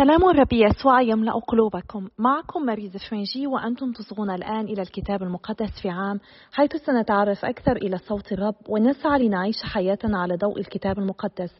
سلام الرب يسوع يملأ قلوبكم. معكم مريز فرنجي وأنتم تصغون الآن إلى الكتاب المقدس في عام حيث سنتعرف أكثر إلى صوت الرب ونسعى لنعيش حياتنا على ضوء الكتاب المقدس.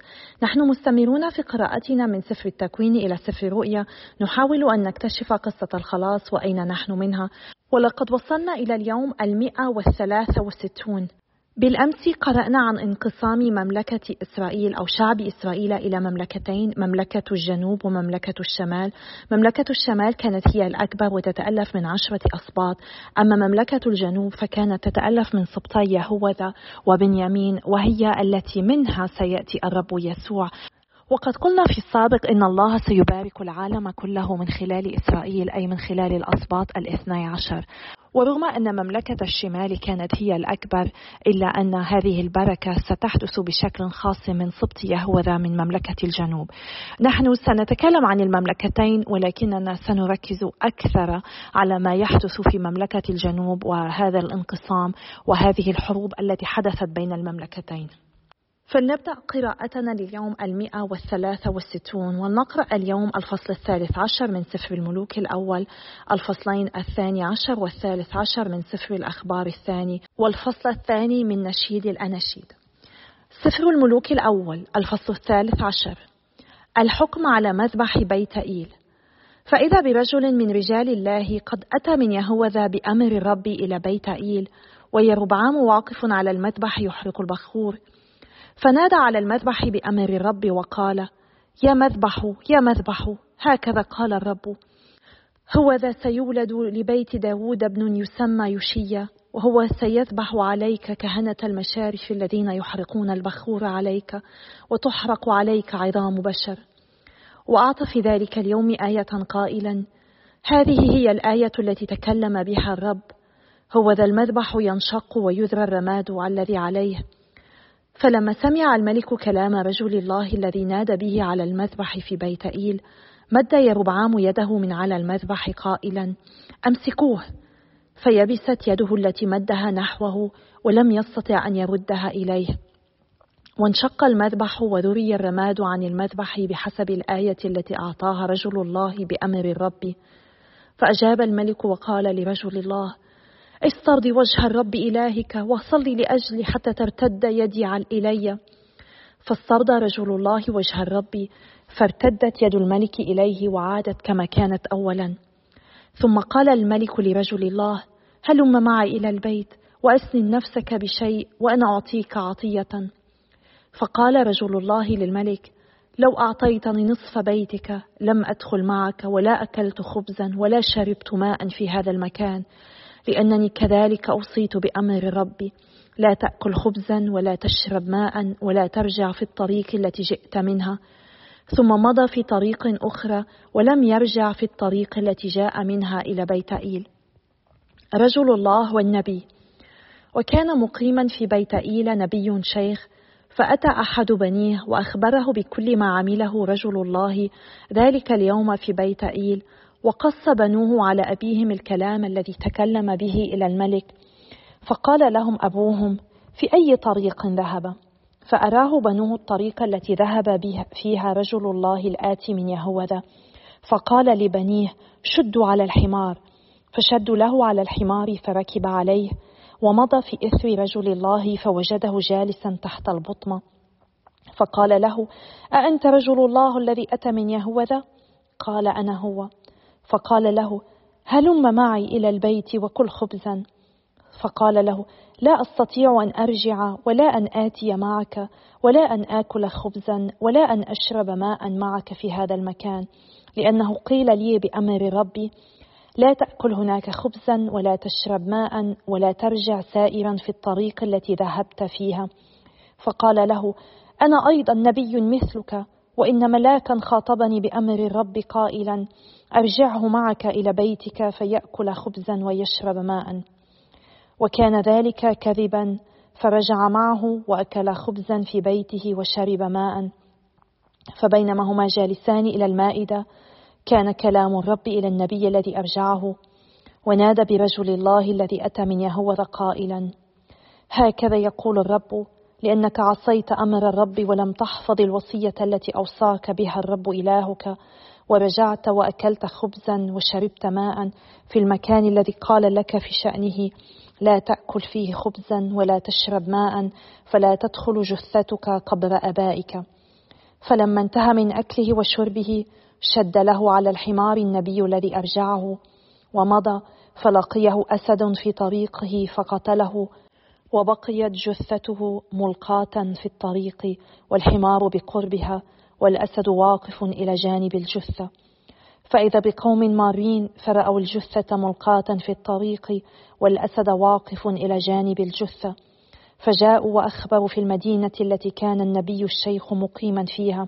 نحن مستمرون في قراءتنا من سفر التكوين إلى سفر الرؤيا نحاول أن نكتشف قصة الخلاص وأين نحن منها. ولقد وصلنا إلى اليوم المئة والثلاثة والستون بالأمس قرأنا عن انقسام مملكة إسرائيل أو شعب إسرائيل إلى مملكتين مملكة الجنوب ومملكة الشمال. مملكة الشمال كانت هي الأكبر وتتألف من عشرة أسباط. أما مملكة الجنوب فكانت تتألف من سبطي يهوذا وبنيامين وهي التي منها سيأتي الرب يسوع. وقد قلنا في السابق إن الله سيبارك العالم كله من خلال إسرائيل أي من خلال الأسباط الاثني عشر. ورغم أن مملكة الشمال كانت هي الأكبر إلا أن هذه البركة ستحدث بشكل خاص من سبط يهوذا من مملكة الجنوب. نحن سنتكلم عن المملكتين ولكننا سنركز أكثر على ما يحدث في مملكة الجنوب وهذا الانقسام وهذه الحروب التي حدثت بين المملكتين. فلنبدأ قراءتنا لليوم المئة والثلاثة والستون ونقرأ اليوم الفصل الثالث عشر من سفر الملوك الأول الفصلين الثاني عشر والثالث عشر من سفر الأخبار الثاني والفصل الثاني من نشيد الأناشيد. سفر الملوك الأول الفصل الثالث عشر. الحكم على مذبح بيت إيل. فإذا برجل من رجال الله قد أتى من يهوذا بأمر الرب إلى بيت إيل ويربعام واقف على المذبح يحرق البخور فنادى على المذبح بأمر الرب وقال يا مذبح يا مذبح. هكذا قال الرب. هو ذا سيولد لبيت داود ابن يسمى يشيا وهو سيذبح عليك كهنة المشارف الذين يحرقون البخور عليك وتحرق عليك عظام بشر. وأعطى في ذلك اليوم آية قائلا هذه هي الآية التي تكلم بها الرب. هو ذا المذبح ينشق ويذرى الرماد الذي عليه. فلما سمع الملك كلام رجل الله الذي نادى به على المذبح في بيت إيل مد يربعام يده من على المذبح قائلا أمسكوه. فيبست يده التي مدها نحوه ولم يستطع أن يردها إليه. وانشق المذبح وذري الرماد عن المذبح بحسب الآية التي أعطاها رجل الله بأمر الرب. فأجاب الملك وقال لرجل الله استرضي وجه الرب إلهك وصلي لأجلي حتى ترتد يدي إلي. فاسترضى رجل الله وجه الرب فارتدت يد الملك إليه وعادت كما كانت أولا. ثم قال الملك لرجل الله هلم معي إلى البيت وأسن نفسك بشيء وأنا أعطيك عطية. فقال رجل الله للملك لو أعطيتني نصف بيتك لم أدخل معك ولا أكلت خبزا ولا شربت ماء في هذا المكان. لأنني كذلك أوصيت بأمر ربي. لا تأكل خبزا ولا تشرب ماء ولا ترجع في الطريق التي جئت منها. ثم مضى في طريق أخرى ولم يرجع في الطريق التي جاء منها إلى بيت إيل. رجل الله والنبي. وكان مقيما في بيت إيل نبي شيخ فأتى أحد بنيه وأخبره بكل ما عمله رجل الله ذلك اليوم في بيت إيل. وقص بنوه على أبيهم الكلام الذي تكلم به إلى الملك فقال لهم أبوهم في أي طريق ذهب؟ فأراه بنوه الطريق التي ذهب فيها رجل الله الآتي من يهوذا. فقال لبنيه شدوا على الحمار. فشدوا له على الحمار فركب عليه ومضى في إثر رجل الله فوجده جالسا تحت البطمة. فقال له أأنت رجل الله الذي أتى من يهوذا؟ قال أنا هو. فقال له هلم معي إلى البيت وكل خبزا. فقال له لا أستطيع أن أرجع ولا أن آتي معك ولا أن آكل خبزا ولا أن أشرب ماء معك في هذا المكان. لأنه قيل لي بأمر ربي لا تأكل هناك خبزا ولا تشرب ماء ولا ترجع سائرا في الطريق التي ذهبت فيها. فقال له أنا أيضا نبي مثلك وإن ملاكا خاطبني بأمر الرب قائلا أرجعه معك إلى بيتك فيأكل خبزا ويشرب ماء. وكان ذلك كذبا فرجع معه وأكل خبزا في بيته وشرب ماء. فبينما هما جالسان إلى المائدة كان كلام الرب إلى النبي الذي أرجعه ونادى برجل الله الذي أتى من يهوذا قائلا هكذا يقول الرب لأنك عصيت أمر الرب ولم تحفظ الوصية التي أوصاك بها الرب إلهك ورجعت وأكلت خبزا وشربت ماء في المكان الذي قال لك في شأنه لا تأكل فيه خبزا ولا تشرب ماء فلا تدخل جثتك قبر أبائك. فلما انتهى من أكله وشربه شد له على الحمار النبي الذي أرجعه ومضى فلقيه أسد في طريقه فقتله وبقيت جثته ملقاة في الطريق والحمار بقربها والأسد واقف إلى جانب الجثة. فإذا بقوم مارين فرأوا الجثة ملقاة في الطريق والأسد واقف إلى جانب الجثة. فجاءوا وأخبروا في المدينة التي كان النبي الشيخ مقيما فيها.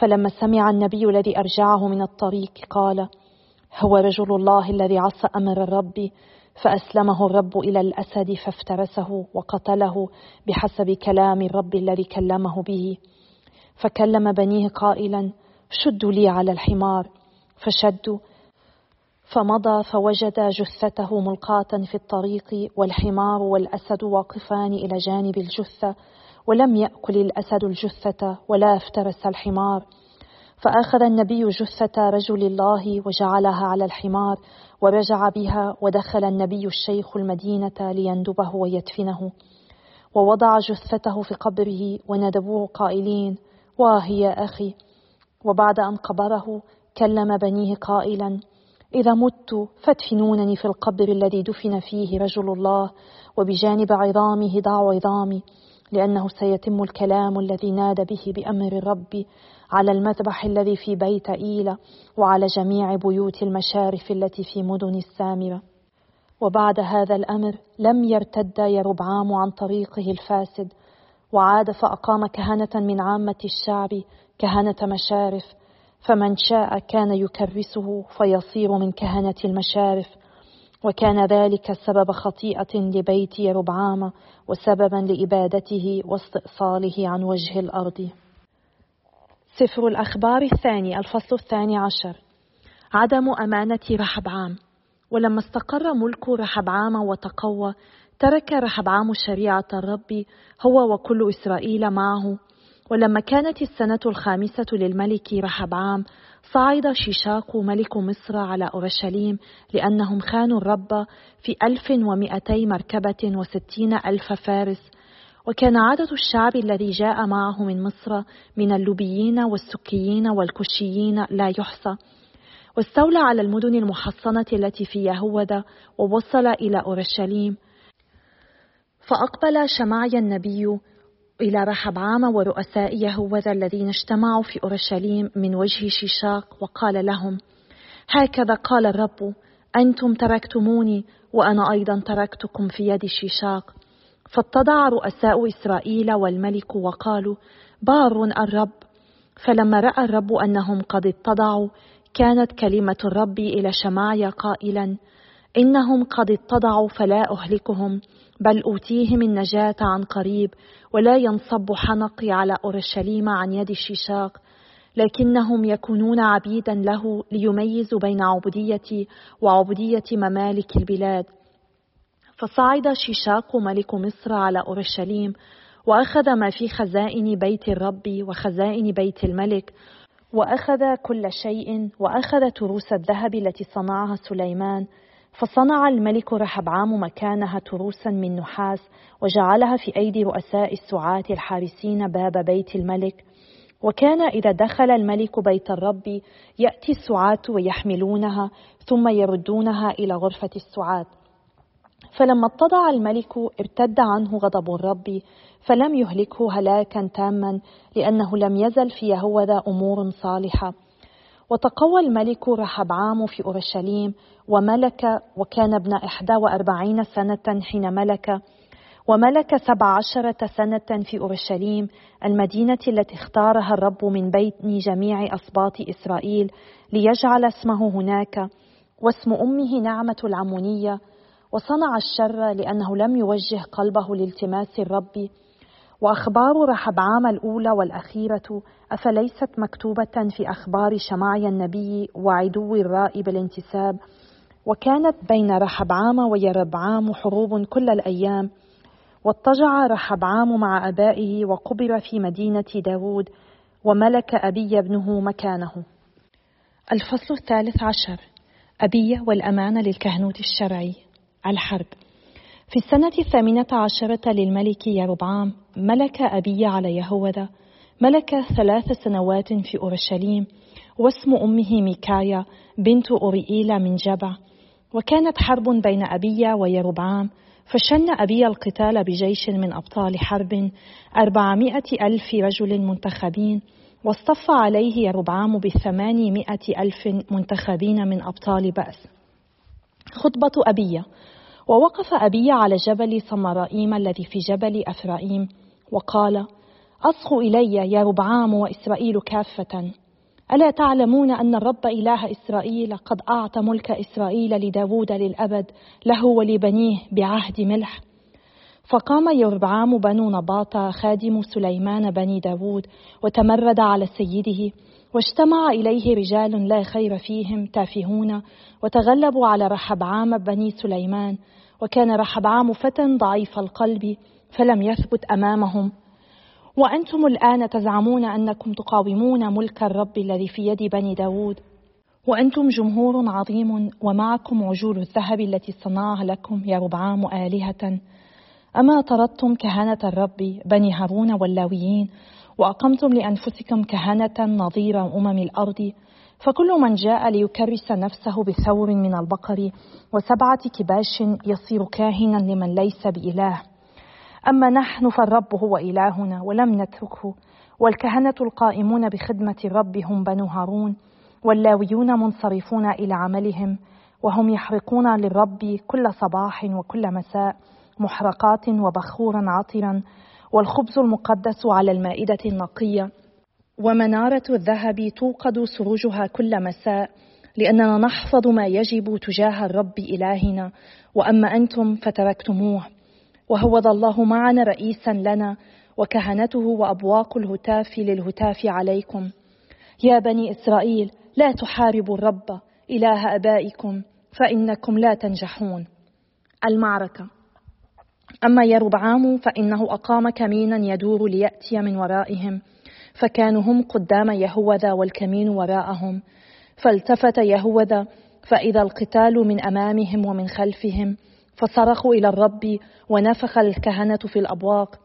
فلما سمع النبي الذي أرجعه من الطريق قال هو رجل الله الذي عصى أمر الرب فأسلمه الرب إلى الأسد فافترسه وقتله بحسب كلام الرب الذي كلمه به. فكلم بنيه قائلا شدوا لي على الحمار. فشدوا فمضى فوجد جثته ملقاة في الطريق والحمار والأسد واقفان إلى جانب الجثة ولم يأكل الأسد الجثة ولا افترس الحمار. فأخذ النبي جثة رجل الله وجعلها على الحمار ورجع بها ودخل النبي الشيخ المدينة ليندبه ويدفنه. ووضع جثته في قبره وندبوه قائلين واه يا أخي. وبعد أن قبره كلم بنيه قائلا إذا مت فادفنونني في القبر الذي دفن فيه رجل الله وبجانب عظامه ضع عظامي لأنه سيتم الكلام الذي نادى به بأمر الرب على المذبح الذي في بيت إيلة وعلى جميع بيوت المشارف التي في مدن السامرة. وبعد هذا الأمر لم يرتد يربعام عن طريقه الفاسد وعاد فأقام كهنة من عامة الشعب كهنة مشارف فمن شاء كان يكرسه فيصير من كهنة المشارف. وكان ذلك سبب خطيئة لبيت يربعام وسببا لإبادته واستئصاله عن وجه الأرض. سفر الأخبار الثاني الفصل الثاني عشر. عدم أمانة رحبعام ولما استقر ملك رحبعام وتقوى ترك رحبعام شريعة الرب هو وكل إسرائيل معه. ولما كانت السنة الخامسة للملك رحبعام صعد شيشاق ملك مصر على أورشليم لأنهم خانوا الرب في ألف ومئتي مركبة وستين ألف فارس. وكان عدد الشعب الذي جاء معه من مصر من اللوبيين والسكيين والكشيين لا يحصى واستولى على المدن المحصنة التي في يهوذا ووصل إلى أورشليم. فأقبل شمعي النبي إلى رحبعام ورؤساء يهوذا الذين اجتمعوا في أورشليم من وجه شيشاق وقال لهم هكذا قال الرب أنتم تركتموني وأنا أيضا تركتكم في يد شيشاق. فاتضع رؤساء إسرائيل والملك وقالوا بار الرب. فلما رأى الرب أنهم قد اتضعوا كانت كلمة الرب إلى شمايا قائلا إنهم قد اتضعوا فلا أهلكهم بل أوتيهم النجاة عن قريب ولا ينصب حنقي على أورشليم عن يد الشيشاق لكنهم يكونون عبيدا له ليميزوا بين عبودية وعبودية ممالك البلاد. فصعد شيشاق ملك مصر على أورشليم وأخذ ما في خزائن بيت الرب وخزائن بيت الملك وأخذ كل شيء وأخذ تروس الذهب التي صنعها سليمان فصنع الملك رحبعام مكانها تروسا من نحاس وجعلها في أيدي رؤساء السعاة الحارسين باب بيت الملك. وكان إذا دخل الملك بيت الرب يأتي السعاة ويحملونها ثم يردونها إلى غرفة السعاة. فلما اتضع الملك ارتد عنه غضب الرب فلم يهلكه هلاكا تاما لأنه لم يزل في يهوذا أمور صالحة. وتقوى الملك رحبعام في أورشليم وملك وكان ابن إحدى وأربعين سنة حين ملك وملك سبع عشرة سنة في أورشليم المدينة التي اختارها الرب من بين جميع أصباط إسرائيل ليجعل اسمه هناك. واسم أمه نعمة العمونية وصنع الشر لأنه لم يوجه قلبه لالتماس الرب. وأخبار رحبعام الأولى والأخيرة أفليست مكتوبة في أخبار شمعي النبي وعدو الراء بالانتساب. وكانت بين رحبعام ويربعام حروب كل الأيام. واضطجع رحبعام مع أبائه وقبر في مدينة داود وملك أبي ابنه مكانه. الفصل الثالث عشر. أبية والأمانة للكهنوت الشرعي. الحرب. في السنة الثامنة عشرة للملك يربعام ملك أبي على يهوذا ملك ثلاث سنوات في أورشليم واسم أمه ميكايا بنت أوريئيل من جبع. وكانت حرب بين أبي ويربعام فشن أبي القتال بجيش من أبطال حرب أربعمائة ألف رجل منتخبين واصطف عليه يربعام بثمانمائة ألف منتخبين من أبطال بأس. خطبة أبية ووقف أبي على جبل سمرائيم الذي في جبل أفرائيم وقال أصغوا إلي يا ربعام وإسرائيل كافة. ألا تعلمون أن الرب إله إسرائيل قد أعطى ملك إسرائيل لداود للأبد له ولبنيه بعهد ملح. فقام يربعام بنو نباطة خادم سليمان بني داود وتمرد على سيده واجتمع إليه رجال لا خير فيهم تافهون وتغلبوا على رحبعام بني سليمان وكان رحبعام فتى ضعيف القلب فلم يثبت أمامهم. وأنتم الآن تزعمون أنكم تقاومون ملك الرب الذي في يد بني داود. وأنتم جمهور عظيم ومعكم عجول الذهب التي صنعها لكم يا ربعام آلهة. أما طردتم كهنة الرب بني هارون واللاويين وأقمتم لأنفسكم كهنة نظير أمم الأرض فكل من جاء ليكرس نفسه بثور من البقر وسبعة كباش يصير كاهنا لمن ليس بإله. أما نحن فالرب هو إلهنا ولم نتركه والكهنة القائمون بخدمة الرب هم بنو هارون واللاويون منصرفون إلى عملهم وهم يحرقون للرب كل صباح وكل مساء محرقات وبخورا عطرا والخبز المقدس على المائدة النقية. ومنارة الذهب توقد سروجها كل مساء لأننا نحفظ ما يجب تجاه الرب إلهنا. وأما أنتم فتركتموه. وهوذ الله معنا رئيسا لنا وكهنته وأبواق الهتاف للهتاف عليكم. يا بني إسرائيل لا تحاربوا الرب إله أبائكم فإنكم لا تنجحون. المعركة أما يربعام فإنه أقام كمينا يدور ليأتي من ورائهم فكانوا هم قدام يهوذا والكمين وراءهم. فالتفت يهوذا فإذا القتال من أمامهم ومن خلفهم فصرخوا إلى الرب ونفخ الكهنة في الأبواق.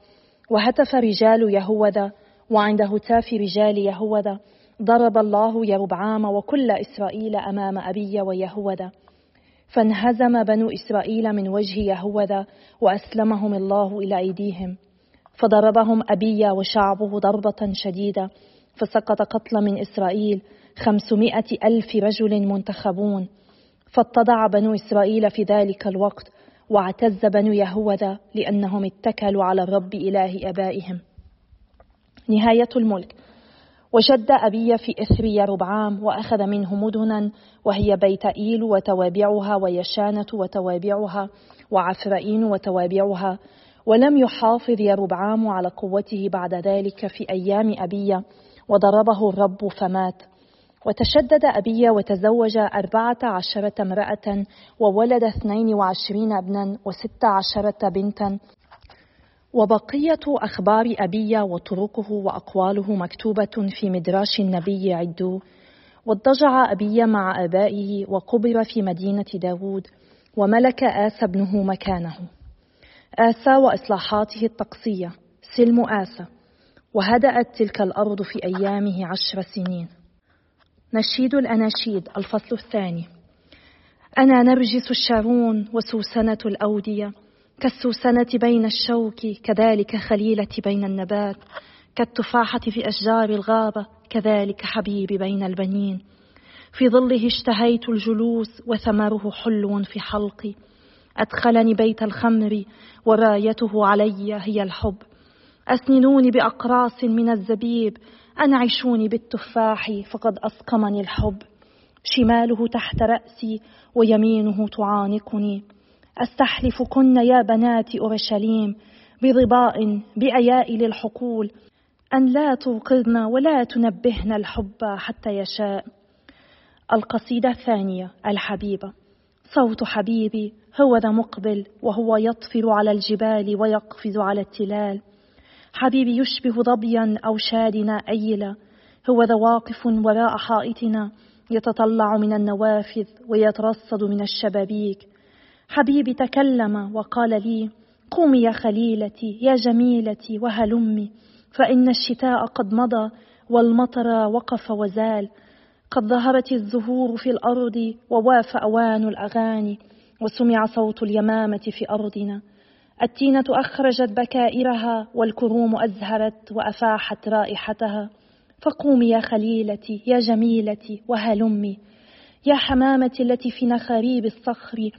وهتف رجال يهوذا وعند هتاف رجال يهوذا ضرب الله يربعام وكل إسرائيل أمام أبي ويهوذا. فانهزم بنو إسرائيل من وجه يهوذا وأسلمهم الله إلى أيديهم. فضربهم أبي وشعبه ضربة شديدة فسقط قتل من إسرائيل خمسمائة ألف رجل منتخبون. فاتضع بنو إسرائيل في ذلك الوقت واعتز بنو يهوذا لأنهم اتكلوا على الرب إله أبائهم. نهاية الملك. وشد أبي في إثر يربعام وأخذ منه مدنا وهي بيت إيل وتوابعها ويشانة وتوابعها وعفرائين وتوابعها ولم يحافظ يربعام على قوته بعد ذلك في أيام أبي وضربه الرب فمات. وتشدد أبي وتزوج أربعة عشرة امرأة وولد اثنين وعشرين ابنا وست عشرة بنتا. وبقية أخبار أبي وطرقه وأقواله مكتوبة في مدراش النبي عدو واضطجع أبي مع آبائه وقبر في مدينة داود وملك آسى ابنه مكانه. آسى وإصلاحاته الطقسية سلم آسى وهدأت تلك الأرض في أيامه عشر سنين. نشيد الأناشيد الفصل الثاني. أنا نرجس الشارون وسوسنة الأودية كالسوسنة بين الشوك كذلك خليلة بين النبات كالتفاحة في أشجار الغابة كذلك حبيبي بين البنين. في ظله اشتهيت الجلوس وثمره حلو في حلقي. أدخلني بيت الخمر ورايته علي هي الحب. أسننوني بأقراص من الزبيب أنعشوني بالتفاح فقد أسقمني الحب. شماله تحت رأسي ويمينه تعانقني. أستحلفكن يا بنات أورشليم بظباء بأيائل الحقول أن لا توقظن ولا تنبهن الحب حتى يشاء. القصيدة الثانية الحبيبة صوت حبيبي هو ذا مقبل وهو يطفر على الجبال ويقفز على التلال. حبيبي يشبه ظبيا أو شادنا أيلا. هو ذا واقف وراء حائطنا يتطلع من النوافذ ويترصد من الشبابيك. حبيبي تكلم وقال لي قومي يا خليلتي يا جميلتي وهلمي فإن الشتاء قد مضى والمطر وقف وزال قد ظهرت الزهور في الأرض وواف أوان الأغاني وسمع صوت اليمامة في أرضنا التينة أخرجت بكائرها والكروم أزهرت وأفاحت رائحتها فقومي يا خليلتي يا جميلتي وهلمي يا حمامتي التي في نخاريب الصخر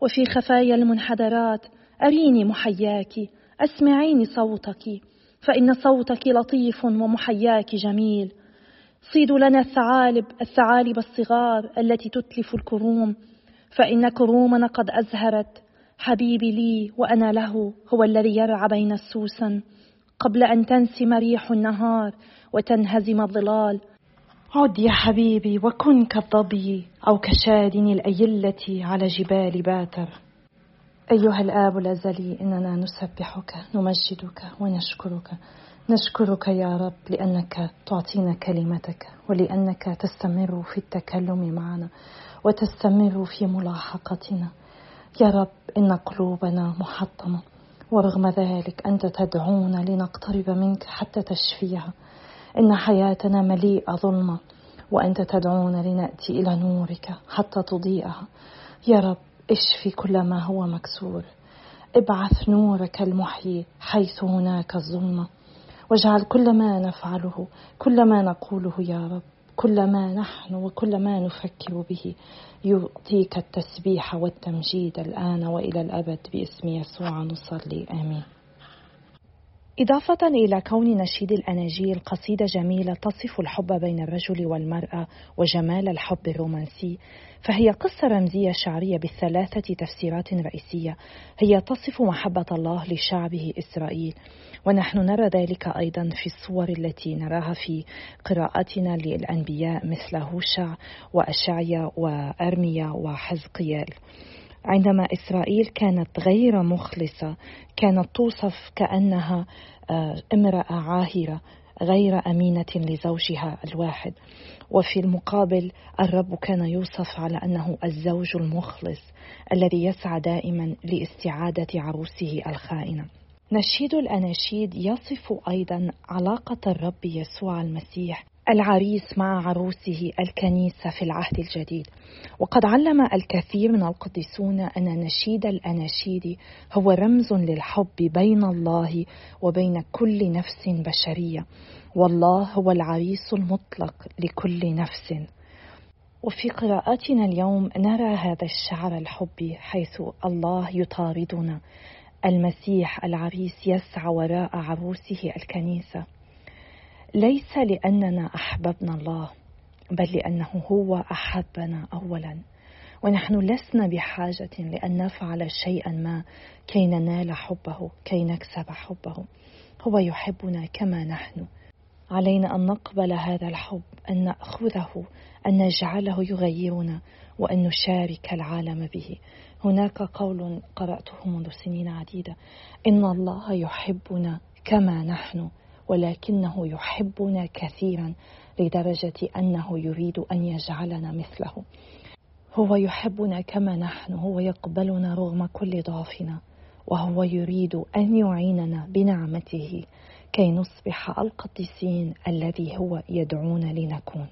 وفي خفايا المنحدرات أريني محياك أسمعيني صوتك فإن صوتك لطيف ومحياك جميل. صيدوا لنا الثعالب الثعالب الصغار التي تتلف الكروم فإن كرومنا قد أزهرت. حبيبي لي وأنا له هو الذي يرعى بين السوسن. قبل أن تنسم ريح النهار وتنهزم الظلال عد يا حبيبي وكن كالظبي أو كشادن الأيلة على جبال باتر أيها الآب الأزلي إننا نسبحك نمجدك ونشكرك. نشكرك يا رب لأنك تعطينا كلمتك ولأنك تستمر في التكلم معنا وتستمر في ملاحقتنا. يا رب إن قلوبنا محطمة ورغم ذلك أنت تدعونا لنقترب منك حتى تشفيها. إن حياتنا مليئة ظلمة وأنت تدعونا لنأتي إلى نورك حتى تضيئها. يا رب اشفي كل ما هو مكسور. ابعث نورك المحيي حيث هناك الظلمة واجعل كل ما نفعله كل ما نقوله يا رب كل ما نحن وكل ما نفكر به. يعطيك التسبيح والتمجيد الآن وإلى الأبد باسم يسوع نصلي آمين. إضافة إلى كون نشيد الأناجيل قصيدة جميلة تصف الحب بين الرجل والمرأة وجمال الحب الرومانسي فهي قصة رمزية شعرية بثلاثة تفسيرات رئيسية. هي تصف محبة الله لشعبه إسرائيل. ونحن نرى ذلك أيضا في الصور التي نراها في قراءتنا للأنبياء مثل هوشع وأشعيا وأرميا وحزقيال. عندما إسرائيل كانت غير مخلصة كانت توصف كأنها آه، امرأة عاهرة غير أمينة لزوجها الواحد. وفي المقابل الرب كان يوصف على أنه الزوج المخلص الذي يسعى دائما لاستعادة عروسه الخائنة. نشيد الأناشيد يصف أيضا علاقة الرب يسوع المسيح العريس مع عروسه الكنيسة في العهد الجديد. وقد علم الكثير من القديسون أن نشيد الأناشيد هو رمز للحب بين الله وبين كل نفس بشرية. والله هو العريس المطلق لكل نفس. وفي قراءاتنا اليوم نرى هذا الشعر الحبي حيث الله يطاردنا. المسيح العريس يسعى وراء عروسه الكنيسة. ليس لأننا أحببنا الله بل لأنه هو أحبنا اولا. ونحن لسنا بحاجة لأن نفعل شيئا ما كي ننال حبه كي نكسب حبه. هو يحبنا كما نحن. علينا أن نقبل هذا الحب أن نأخذه أن نجعله يغيرنا وأن نشارك العالم به. هناك قول قرأته منذ سنين عديدة. إن الله يحبنا كما نحن. ولكنه يحبنا كثيرا لدرجة أنه يريد أن يجعلنا مثله. هو يحبنا كما نحن هو يقبلنا رغم كل ضعفنا وهو يريد أن يعيننا بنعمته كي نصبح القديسين الذي هو يدعونا لنكون.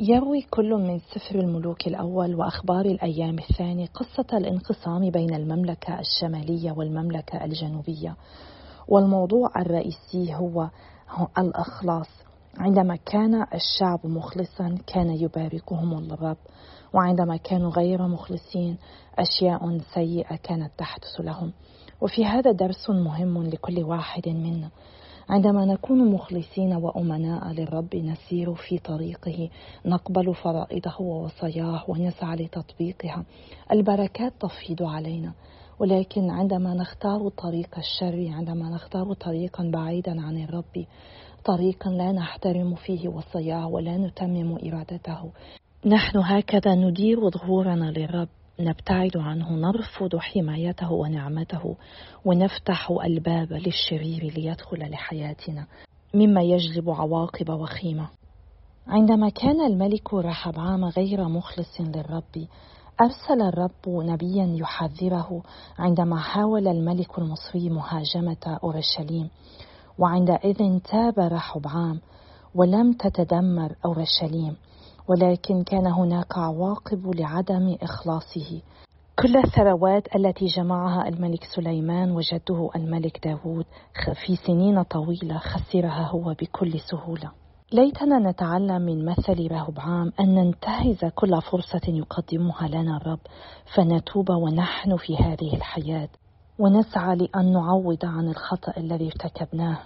يروي كل من سفر الملوك الأول وأخبار الأيام الثاني قصة الانقسام بين المملكة الشمالية والمملكة الجنوبية. والموضوع الرئيسي هو الإخلاص. عندما كان الشعب مخلصا كان يباركهم الرب وعندما كانوا غير مخلصين أشياء سيئة كانت تحدث لهم. وفي هذا درس مهم لكل واحد منا. عندما نكون مخلصين وأمناء للرب نسير في طريقه نقبل فرائضه ووصاياه ونسعى لتطبيقها. البركات تفيض علينا. ولكن عندما نختار طريق الشر عندما نختار طريقا بعيدا عن الرب طريقا لا نحترم فيه وصاياه ولا نتمم إرادته. نحن هكذا ندير ظهورنا للرب نبتعد عنه نرفض حمايته ونعمته ونفتح الباب للشرير ليدخل لحياتنا مما يجلب عواقب وخيمة. عندما كان الملك رحبعام غير مخلص للرب أرسل الرب نبيا يحذره عندما حاول الملك المصري مهاجمة أورشليم وعندئذ تاب رحبعام ولم تتدمر أورشليم ولكن كان هناك عواقب لعدم إخلاصه. كل الثروات التي جمعها الملك سليمان وجده الملك داود في سنين طويلة خسرها هو بكل سهولة. ليتنا نتعلم من مثل رهبعام أن ننتهز كل فرصة يقدمها لنا الرب فنتوب ونحن في هذه الحياة. ونسعى لأن نعوض عن الخطأ الذي ارتكبناه.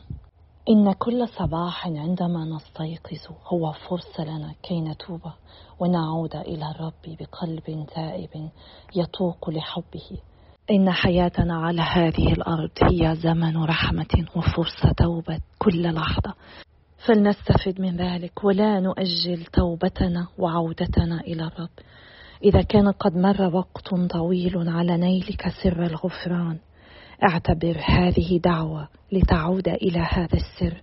إن كل صباح عندما نستيقظ هو فرصة لنا كي نتوب ونعود إلى الرب بقلب تائب يطوق لحبه. إن حياتنا على هذه الأرض هي زمن رحمة وفرصة توبة كل لحظة. فلنستفد من ذلك ولا نؤجل توبتنا وعودتنا إلى الرب. إذا كان قد مر وقت طويل على نيلك سر الغفران اعتبر هذه دعوة لتعود إلى هذا السر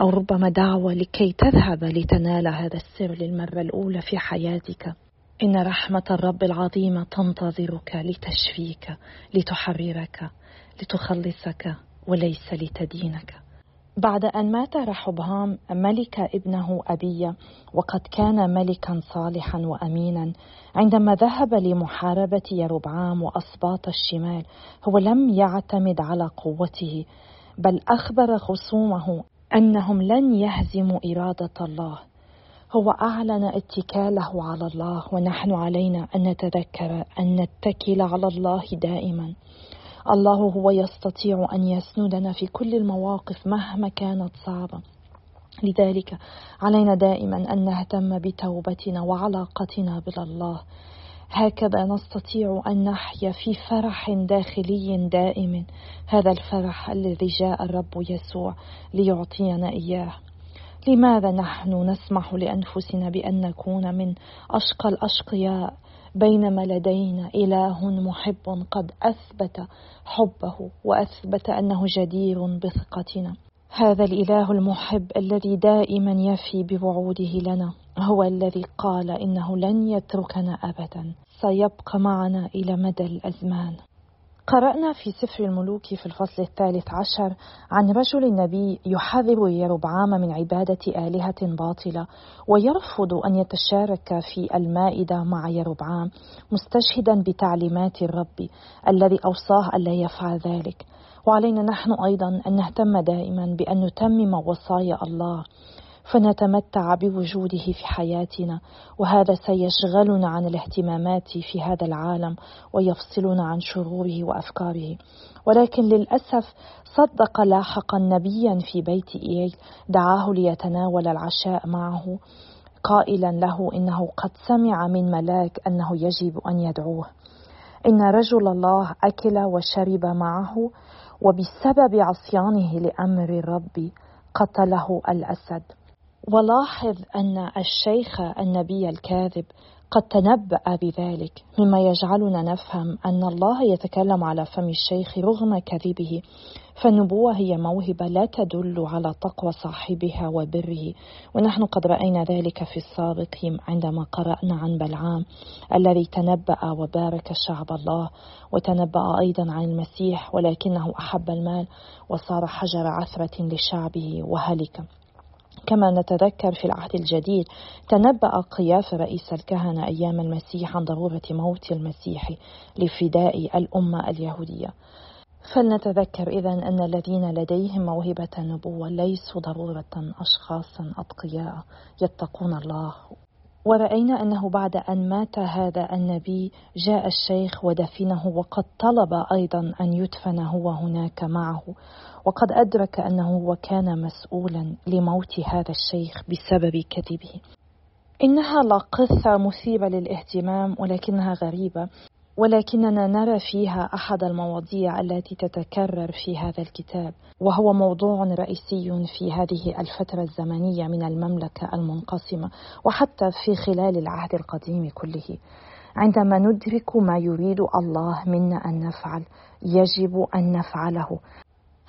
أو ربما دعوة لكي تذهب لتنال هذا السر للمرة الأولى في حياتك. إن رحمة الرب العظيمة تنتظرك لتشفيك لتحررك لتخلصك وليس لتدينك. بعد أن مات رحبهام ملك ابنه أبية وقد كان ملكا صالحا وأمينا. عندما ذهب لمحاربة يربعام وأسباط الشمال هو لم يعتمد على قوته بل أخبر خصومه أنهم لن يهزموا إرادة الله. هو أعلن اتكاله على الله ونحن علينا أن نتذكر أن نتكل على الله دائما. الله هو يستطيع أن يسندنا في كل المواقف مهما كانت صعبة. لذلك علينا دائما أن نهتم بتوبتنا وعلاقتنا بالله. هكذا نستطيع أن نحيا في فرح داخلي دائم. هذا الفرح الذي جاء الرب يسوع ليعطينا إياه. لماذا نحن نسمح لأنفسنا بأن نكون من أشقى الأشقياء؟ بينما لدينا إله محب قد أثبت حبه وأثبت أنه جدير بثقتنا. هذا الإله المحب الذي دائما يفي بوعوده لنا هو الذي قال إنه لن يتركنا أبدا سيبقى معنا إلى مدى الأزمان. قرأنا في سفر الملوك في الفصل الثالث عشر عن رجل نبي يحذر يربعام من عبادة آلهة باطلة ويرفض أن يتشارك في المائدة مع يربعام مستشهدا بتعليمات الرب الذي أوصاه ألا يفعل ذلك. وعلينا نحن أيضا أن نهتم دائما بأن نتمم وصايا الله. فنتمتع بوجوده في حياتنا وهذا سيشغلنا عن الاهتمامات في هذا العالم ويفصلنا عن شروره وأفكاره. ولكن للأسف صدق لاحقا نبيا في بيت ايل دعاه ليتناول العشاء معه قائلا له إنه قد سمع من ملاك أنه يجب أن يدعوه. إن رجل الله أكل وشرب معه وبسبب عصيانه لأمر الرب قتله الأسد. ولاحظ أن الشيخ النبي الكاذب قد تنبأ بذلك مما يجعلنا نفهم أن الله يتكلم على فم الشيخ رغم كذبه. فالنبوة هي موهبة لا تدل على تقوى صاحبها وبره ونحن قد رأينا ذلك في السابق عندما قرأنا عن بلعام الذي تنبأ وبارك شعب الله وتنبأ أيضا عن المسيح ولكنه أحب المال وصار حجر عثرة لشعبه وهلك. كما نتذكر في العهد الجديد تنبأ قياس رئيس الكهنة أيام المسيح عن ضرورة موت المسيح لفداء الأمة اليهودية. فلنتذكر إذا أن الذين لديهم موهبة النبوة ليسوا ضرورة أشخاصا أتقياء يتقون الله. ورأينا أنه بعد أن مات هذا النبي جاء الشيخ ودفنه وقد طلب أيضا أن يدفن هو هناك معه. وقد أدرك أنه هو كان مسؤولا لموت هذا الشيخ بسبب كذبه. إنها لا قصة مثيرة للاهتمام ولكنها غريبة ولكننا نرى فيها أحد المواضيع التي تتكرر في هذا الكتاب وهو موضوع رئيسي في هذه الفترة الزمنية من المملكة المنقسمة وحتى في خلال العهد القديم كله. عندما ندرك ما يريد الله منا أن نفعل يجب أن نفعله.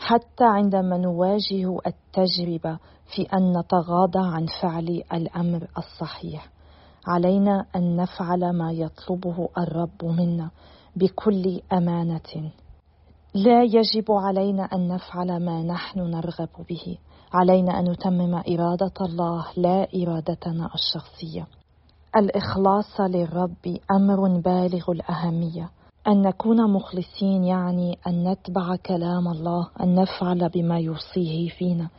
حتى عندما نواجه التجربة في أن نتغاضى عن فعل الأمر الصحيح علينا أن نفعل ما يطلبه الرب منا بكل أمانة. لا يجب علينا أن نفعل ما نحن نرغب به علينا أن نتمم إرادة الله لا إرادتنا الشخصية. الإخلاص للرب أمر بالغ الأهمية. أن نكون مخلصين يعني أن نتبع كلام الله أن نفعل بما يوصيه فينا.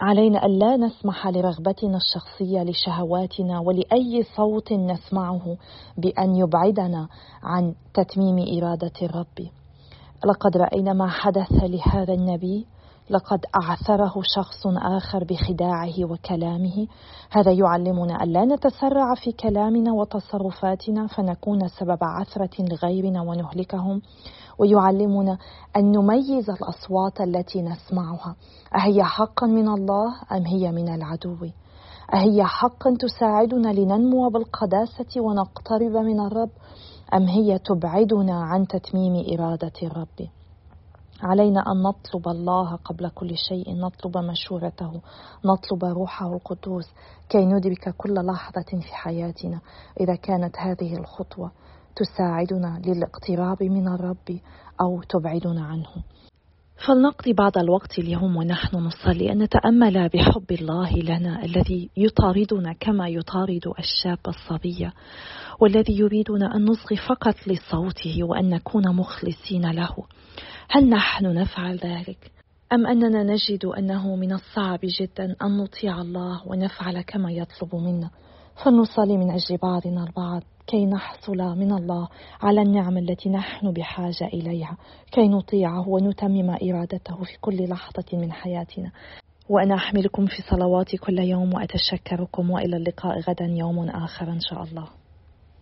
علينا أن لا نسمح لرغبتنا الشخصية لشهواتنا ولأي صوت نسمعه بأن يبعدنا عن تتميم إرادة الرب. لقد رأينا ما حدث لهذا النبي لقد أعثره شخص آخر بخداعه وكلامه. هذا يعلمنا أن لا نتسرع في كلامنا وتصرفاتنا فنكون سبب عثرة لغيرنا ونهلكهم. ويعلمنا أن نميز الأصوات التي نسمعها. أهي حقا من الله أم هي من العدو؟ أهي حقا تساعدنا لننمو بالقداسة ونقترب من الرب أم هي تبعدنا عن تتميم إرادة الرب؟ علينا أن نطلب الله قبل كل شيء نطلب مشورته نطلب روحه القدوس كي ندرك كل لحظة في حياتنا. إذا كانت هذه الخطوة تساعدنا للاقتراب من الرب أو تبعدنا عنه. فلنقضي بعض الوقت اليوم ونحن نصلي أن نتأمل بحب الله لنا الذي يطاردنا كما يطارد الشاب الصبية والذي يريدنا أن نصغي فقط لصوته وأن نكون مخلصين له هل نحن نفعل ذلك؟ أم أننا نجد أنه من الصعب جدا أن نطيع الله ونفعل كما يطلب منا فلنصلي من أجل بعضنا البعض كي نحصل من الله على النعم التي نحن بحاجة إليها كي نطيعه ونتمم إرادته في كل لحظة من حياتنا. وأنا أحملكم في صلواتي كل يوم وأتشكركم وإلى اللقاء غدا يوم آخر إن شاء الله.